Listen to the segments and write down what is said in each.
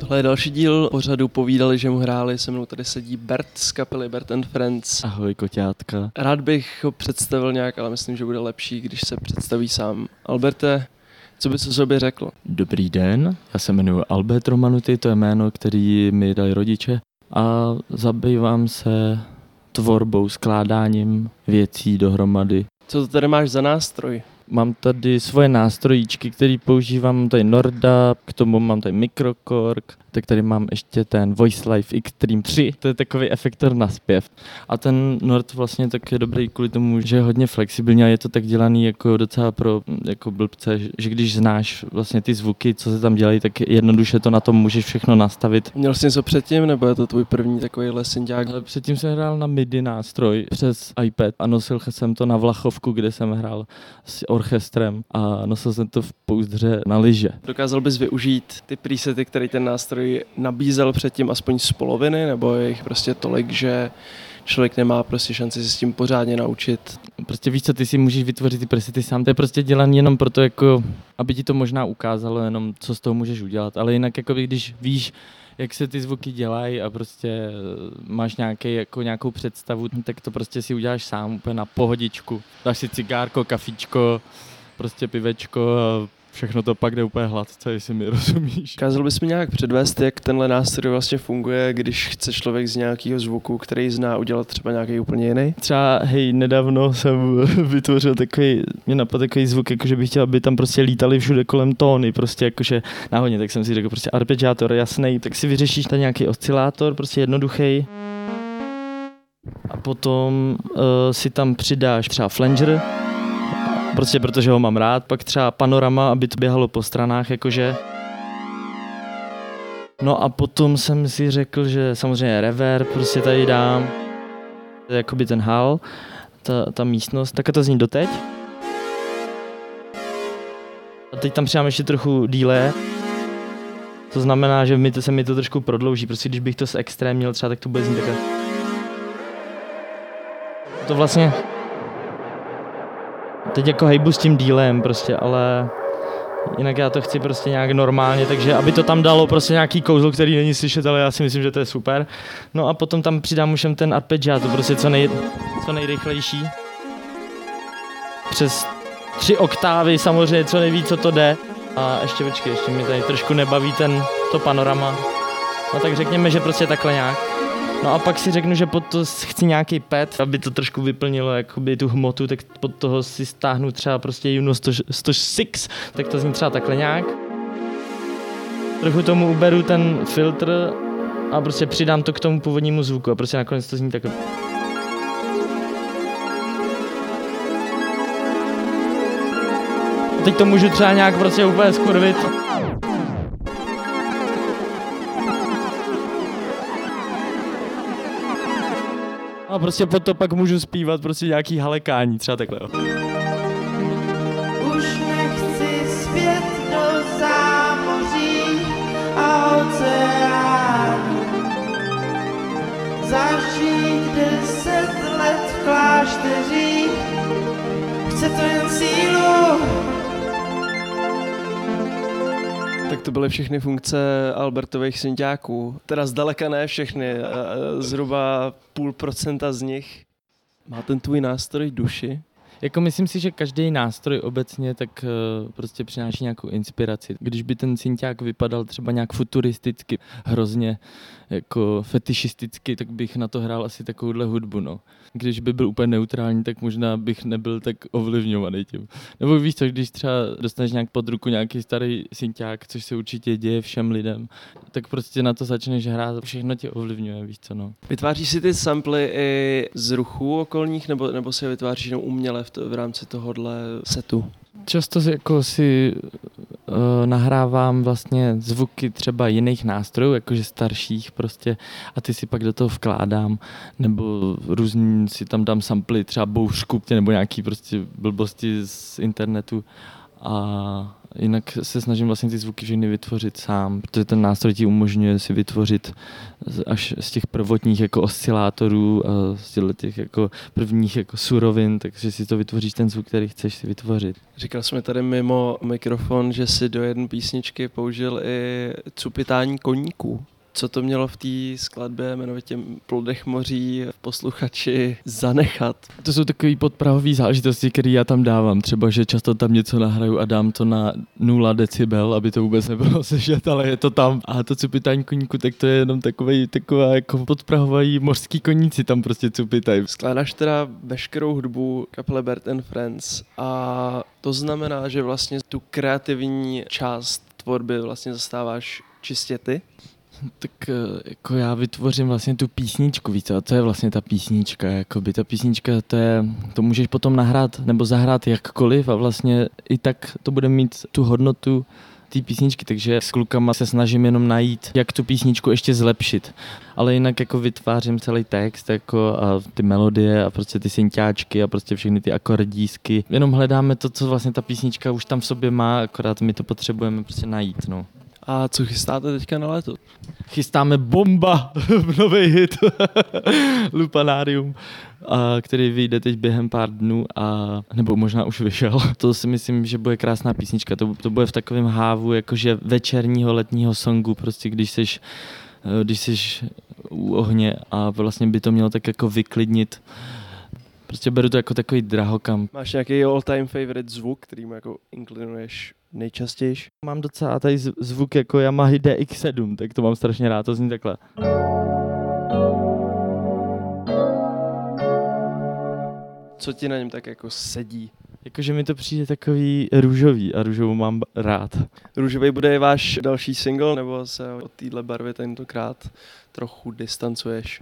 Tohle je další díl pořadu Povídali, že mu hráli. Se mnou tady sedí Bert z kapely Bert and Friends. Ahoj, koťátka. Rád bych ho představil nějak, ale myslím, že bude lepší, když se představí sám. Alberte, co bys o sobě řekl? Dobrý den, já se jmenuji Albert Romanuty, to je jméno, který mi dali rodiče a zabývám se tvorbou, skládáním věcí dohromady. Co to tady máš za nástroj? Mám tady svoje nástrojíčky, které používám, mám tady Norda, k tomu mám tady Microkorg, tak tady mám ještě ten Voice Life Extreme 3, to je takový efektor na zpěv. A ten Nord vlastně tak je dobrý kvůli tomu, že je hodně flexibilní a je to tak dělaný jako docela pro jako blbce, že když znáš vlastně ty zvuky, co se tam dělají, tak jednoduše to na tom můžeš všechno nastavit. Měl jsi něco předtím, nebo je to tvůj první takový lesinďák? Ale předtím jsem hrál na MIDI nástroj přes iPad a nosil jsem to na Vlachovku, kde jsem hrál s orchestrem a nosil jsem to v pouzdře na lyže. Dokázal bys využít ty presety, které ten nástroj nabízel předtím aspoň z poloviny, nebo je jich prostě tolik, že člověk nemá prostě šanci se s tím pořádně naučit. Prostě víš co, ty si můžeš vytvořit ty presety sám, to je prostě dělaný jenom proto, jako, aby ti to možná ukázalo jenom, co z toho můžeš udělat, ale jinak jako když víš, jak se ty zvuky dělají a prostě eh, máš nějaký, jako nějakou představu, tak to prostě si uděláš sám úplně na pohodičku. Dáš si cigárko, kafičko, prostě pivečko a všechno to pak jde úplně hladce, jestli mi rozumíš. Kázal bys mi nějak předvést, jak tenhle nástroj vlastně funguje, když chce člověk z nějakého zvuku, který zná, udělat třeba nějaký úplně jiný? Třeba, hej, nedávno jsem vytvořil takový, mě napadl takový zvuk, jako že bych chtěl, aby tam prostě lítali všude kolem tóny, prostě jakože náhodně, tak jsem si řekl, prostě arpeggiátor, jasný, tak si vyřešíš tam nějaký oscilátor, prostě jednoduchý. A potom uh, si tam přidáš třeba flanger, prostě protože ho mám rád, pak třeba panorama, aby to běhalo po stranách, jakože. No a potom jsem si řekl, že samozřejmě reverb prostě tady dám, jakoby ten hal, ta, ta místnost, tak to zní doteď. A teď tam přidám ještě trochu díle, to znamená, že mi to, se mi to trošku prodlouží, prostě když bych to s extrém měl třeba, tak to bude znít takhle. To vlastně teď jako hejbu s tím dílem prostě, ale jinak já to chci prostě nějak normálně, takže aby to tam dalo prostě nějaký kouzlo, který není slyšet, ale já si myslím, že to je super. No a potom tam přidám už ten arpeggiato, prostě co, nej, co nejrychlejší. Přes tři oktávy samozřejmě, co nejvíc, co to jde. A ještě počkej, ještě mi tady trošku nebaví ten, to panorama. No tak řekněme, že prostě takhle nějak. No a pak si řeknu, že pod to chci nějaký pet, aby to trošku vyplnilo jakoby tu hmotu, tak pod toho si stáhnu třeba prostě Juno 106, tak to zní třeba takhle nějak. Trochu tomu uberu ten filtr a prostě přidám to k tomu původnímu zvuku a prostě nakonec to zní takhle. Teď to můžu třeba nějak prostě úplně skurvit. A prostě pod to pak můžu zpívat prostě nějaký halekání, třeba takhle. Jo. Už nechci zpět do zámoří a oceánu. Zažít deset let v klášteřích, chce to jen sílu. Tak to byly všechny funkce Albertových synťáků. Teda zdaleka ne všechny, zhruba půl procenta z nich. Má ten tvůj nástroj duši? Jako myslím si, že každý nástroj obecně tak uh, prostě přináší nějakou inspiraci. Když by ten synťák vypadal třeba nějak futuristicky, hrozně jako fetišisticky, tak bych na to hrál asi takovouhle hudbu, no. Když by byl úplně neutrální, tak možná bych nebyl tak ovlivňovaný tím. Nebo víš co, když třeba dostaneš nějak pod ruku nějaký starý synťák, což se určitě děje všem lidem, tak prostě na to začneš hrát, všechno tě ovlivňuje, víš co, no. Vytváříš si ty samply i z ruchů okolních, nebo, nebo si je vytváříš jenom uměle v, to, v rámci tohohle setu? Často jako si uh, nahrávám vlastně zvuky třeba jiných nástrojů, jakože starších prostě a ty si pak do toho vkládám, nebo různý si tam dám samply, třeba bouřku nebo nějaký prostě blbosti z internetu A jinak se snažím vlastně ty zvuky všechny vytvořit sám, protože ten nástroj ti umožňuje si vytvořit až z těch prvotních jako oscilátorů a z těch jako prvních jako surovin, takže si to vytvoříš ten zvuk, který chceš si vytvořit. Říkal jsme tady mimo mikrofon, že si do jedné písničky použil i cupitání koníků co to mělo v té skladbě, jmenovitě Plodech moří, v posluchači zanechat. To jsou takové podprahové záležitosti, které já tam dávám. Třeba, že často tam něco nahraju a dám to na 0 decibel, aby to vůbec nebylo slyšet, ale je to tam. A to cupitání koníku, tak to je jenom takový, taková jako podprahový mořský koníci tam prostě cupitají. Skládáš teda veškerou hudbu kapele Bert and Friends a to znamená, že vlastně tu kreativní část tvorby vlastně zastáváš čistě ty? Tak eh, jako já vytvořím vlastně tu písničku, víte, a to je vlastně ta písnička, jakoby ta písnička, to, je, to můžeš potom nahrát nebo zahrát jakkoliv a vlastně i tak to bude mít tu hodnotu té písničky, takže s klukama se snažím jenom najít, jak tu písničku ještě zlepšit. Ale jinak jako vytvářím celý text jako a ty melodie a prostě ty synťáčky a prostě všechny ty akordísky. Jenom hledáme to, co vlastně ta písnička už tam v sobě má, akorát my to potřebujeme prostě najít, no. A co chystáte teďka na léto? Chystáme bomba, nový hit, Lupanarium, a, který vyjde teď během pár dnů, a, nebo možná už vyšel. To si myslím, že bude krásná písnička. To, to bude v takovém hávu jakože večerního letního songu, prostě když seš když jsi u ohně a vlastně by to mělo tak jako vyklidnit Prostě beru to jako takový drahokam. Máš nějaký all-time favorite zvuk, který mu jako inklinuješ nejčastěji? Mám docela tady zvuk jako Yamaha DX7, tak to mám strašně rád, to zní takhle. Co ti na něm tak jako sedí? Jakože mi to přijde takový růžový a růžovou mám rád. Růžový bude váš další single, nebo se od téhle barvy tentokrát trochu distancuješ?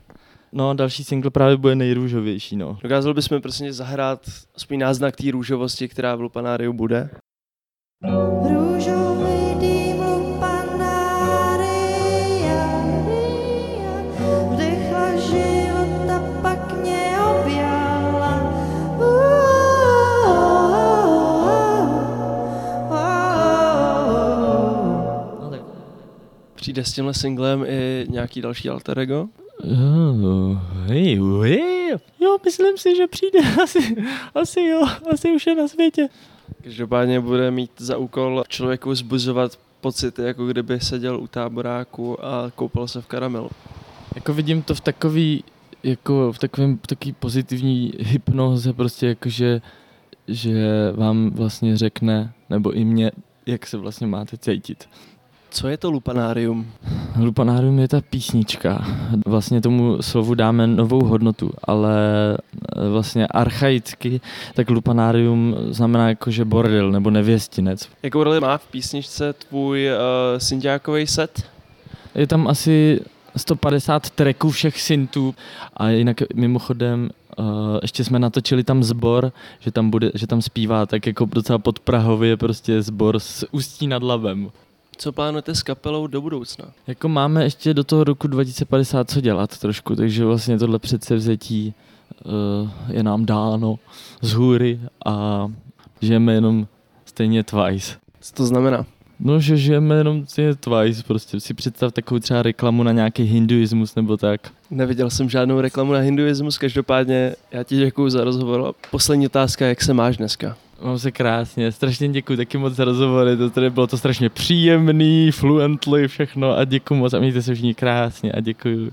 No, další single právě bude nejrůžovější, no. Dokázal bychom prostě zahrát aspoň náznak té růžovosti, která v Lupanáriu bude? Růžový dým lupanária, vdechla život a pak mě objala. no tak. Přijde s tímhle singlem i nějaký další alter ego? Oh, hej, hej. Jo, myslím si, že přijde asi, asi jo, asi už je na světě. Každopádně bude mít za úkol člověku zbuzovat pocity, jako kdyby seděl u táboráku a koupal se v karamelu. Jako vidím to v takový, jako v takovém takový pozitivní hypnoze, prostě jakože, že vám vlastně řekne, nebo i mě, jak se vlastně máte cítit. Co je to lupanárium? Lupanárium je ta písnička. Vlastně tomu slovu dáme novou hodnotu, ale eh, vlastně archaicky, tak lupanárium znamená jakože bordel nebo nevěstinec. Jakou roli má v písničce tvůj uh, synťákový set? Je tam asi 150 tracků všech syntů a jinak mimochodem uh, ještě jsme natočili tam zbor, že tam, bude, že tam zpívá tak jako docela pod Prahově prostě zbor s Ústí nad Labem. Co plánujete s kapelou do budoucna? Jako máme ještě do toho roku 2050 co dělat trošku, takže vlastně tohle předsevzetí uh, je nám dáno z hůry a žijeme jenom stejně twice. Co to znamená? No, že žijeme jenom stejně twice, prostě si představ takovou třeba reklamu na nějaký hinduismus nebo tak. Neviděl jsem žádnou reklamu na hinduismus, každopádně já ti děkuji za rozhovor. Poslední otázka, jak se máš dneska? Mám se krásně, strašně děkuji taky moc za rozhovory, to tady bylo to strašně příjemný, fluently, všechno a děkuji moc a mějte se všichni krásně a děkuji.